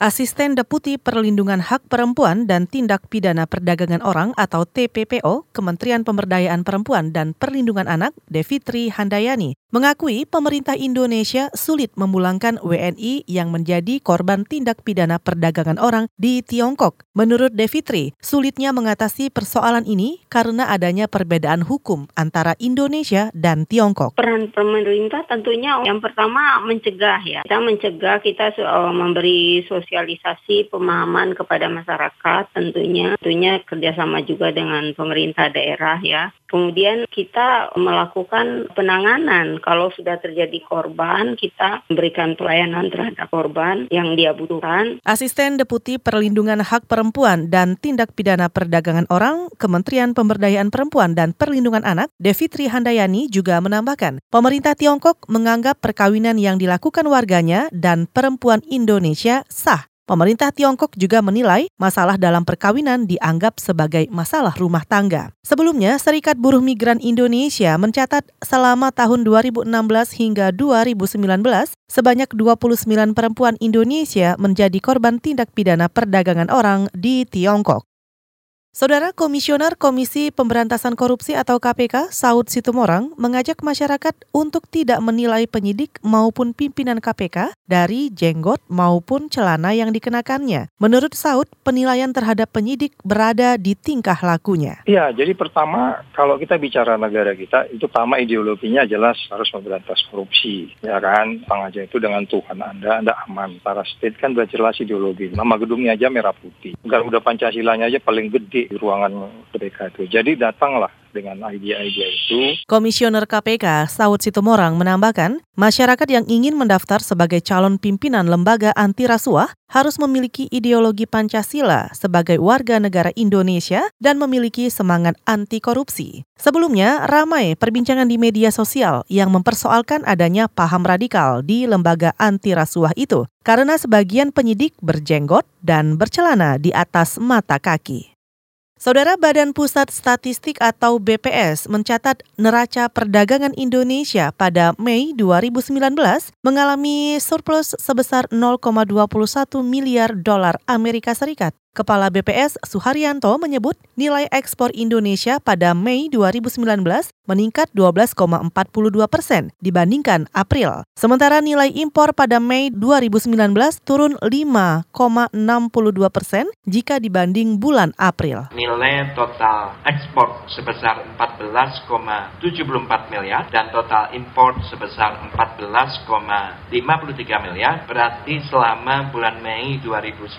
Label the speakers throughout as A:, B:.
A: Asisten Deputi Perlindungan Hak Perempuan dan Tindak Pidana Perdagangan Orang atau TPPO, Kementerian Pemberdayaan Perempuan dan Perlindungan Anak, Devitri Handayani, mengakui pemerintah Indonesia sulit memulangkan WNI yang menjadi korban tindak pidana perdagangan orang di Tiongkok. Menurut Devitri, sulitnya mengatasi persoalan ini karena adanya perbedaan hukum antara Indonesia dan Tiongkok.
B: Peran pemerintah tentunya yang pertama mencegah ya. Kita mencegah, kita memberi sosial sosialisasi pemahaman kepada masyarakat tentunya tentunya kerjasama juga dengan pemerintah daerah ya. Kemudian kita melakukan penanganan. Kalau sudah terjadi korban kita memberikan pelayanan terhadap korban yang dia butuhkan.
A: Asisten Deputi Perlindungan Hak Perempuan dan Tindak Pidana Perdagangan Orang Kementerian Pemberdayaan Perempuan dan Perlindungan Anak Devitri Handayani juga menambahkan pemerintah Tiongkok menganggap perkawinan yang dilakukan warganya dan perempuan Indonesia sah Pemerintah Tiongkok juga menilai masalah dalam perkawinan dianggap sebagai masalah rumah tangga. Sebelumnya, Serikat Buruh Migran Indonesia mencatat selama tahun 2016 hingga 2019, sebanyak 29 perempuan Indonesia menjadi korban tindak pidana perdagangan orang di Tiongkok. Saudara Komisioner Komisi Pemberantasan Korupsi atau KPK, Saud Situmorang, mengajak masyarakat untuk tidak menilai penyidik maupun pimpinan KPK dari jenggot maupun celana yang dikenakannya. Menurut Saud, penilaian terhadap penyidik berada di tingkah lakunya.
C: Ya, jadi pertama kalau kita bicara negara kita, itu pertama ideologinya jelas harus memberantas korupsi, ya kan? Sengaja itu dengan Tuhan Anda, Anda aman. Para state kan sudah ideologi. Nama gedungnya aja merah putih. Garuda Pancasilanya aja paling gede ruangan mereka itu. Jadi datanglah dengan ide-ide itu.
A: Komisioner KPK Saud Situmorang menambahkan, masyarakat yang ingin mendaftar sebagai calon pimpinan lembaga anti rasuah harus memiliki ideologi Pancasila sebagai warga negara Indonesia dan memiliki semangat anti korupsi. Sebelumnya, ramai perbincangan di media sosial yang mempersoalkan adanya paham radikal di lembaga anti rasuah itu karena sebagian penyidik berjenggot dan bercelana di atas mata kaki. Saudara Badan Pusat Statistik atau BPS mencatat neraca perdagangan Indonesia pada Mei 2019 mengalami surplus sebesar 0,21 miliar dolar Amerika Serikat. Kepala BPS Suharyanto menyebut nilai ekspor Indonesia pada Mei 2019 meningkat 12,42 persen dibandingkan April. Sementara nilai impor pada Mei 2019 turun 5,62 persen jika dibanding bulan April.
D: Nilai total ekspor sebesar 14,74 miliar dan total impor sebesar 14,53 miliar berarti selama bulan Mei 2019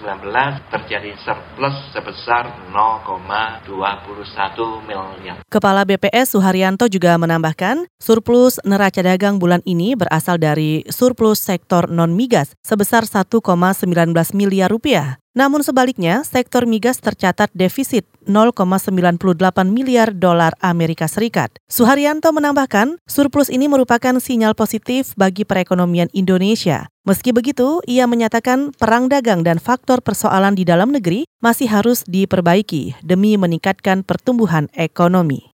D: terjadi surplus sebesar 0,21 miliar.
A: Kepala BPS Suharyanto juga menambahkan, surplus neraca dagang bulan ini berasal dari surplus sektor non-migas sebesar 1,19 miliar rupiah. Namun sebaliknya, sektor migas tercatat defisit 0,98 miliar dolar Amerika Serikat. Suharyanto menambahkan, surplus ini merupakan sinyal positif bagi perekonomian Indonesia. Meski begitu, ia menyatakan perang dagang dan faktor persoalan di dalam negeri masih harus diperbaiki demi meningkatkan pertumbuhan ekonomi.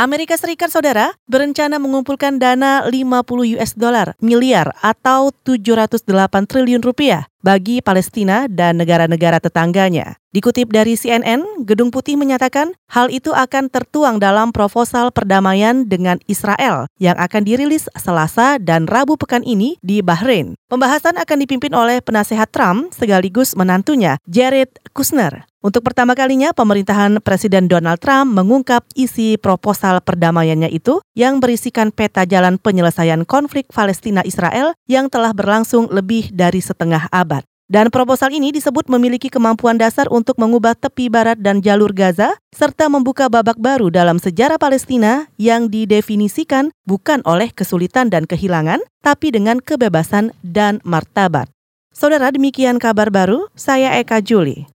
A: Amerika Serikat Saudara berencana mengumpulkan dana 50 US dollar miliar atau 708 triliun rupiah bagi Palestina dan negara-negara tetangganya. Dikutip dari CNN, Gedung Putih menyatakan hal itu akan tertuang dalam proposal perdamaian dengan Israel yang akan dirilis Selasa dan Rabu pekan ini di Bahrain. Pembahasan akan dipimpin oleh penasehat Trump sekaligus menantunya Jared Kushner. Untuk pertama kalinya, pemerintahan Presiden Donald Trump mengungkap isi proposal perdamaiannya itu yang berisikan peta jalan penyelesaian konflik Palestina-Israel yang telah berlangsung lebih dari setengah abad. Dan proposal ini disebut memiliki kemampuan dasar untuk mengubah tepi barat dan jalur Gaza, serta membuka babak baru dalam sejarah Palestina yang didefinisikan bukan oleh kesulitan dan kehilangan, tapi dengan kebebasan dan martabat. Saudara, demikian kabar baru, saya Eka Juli.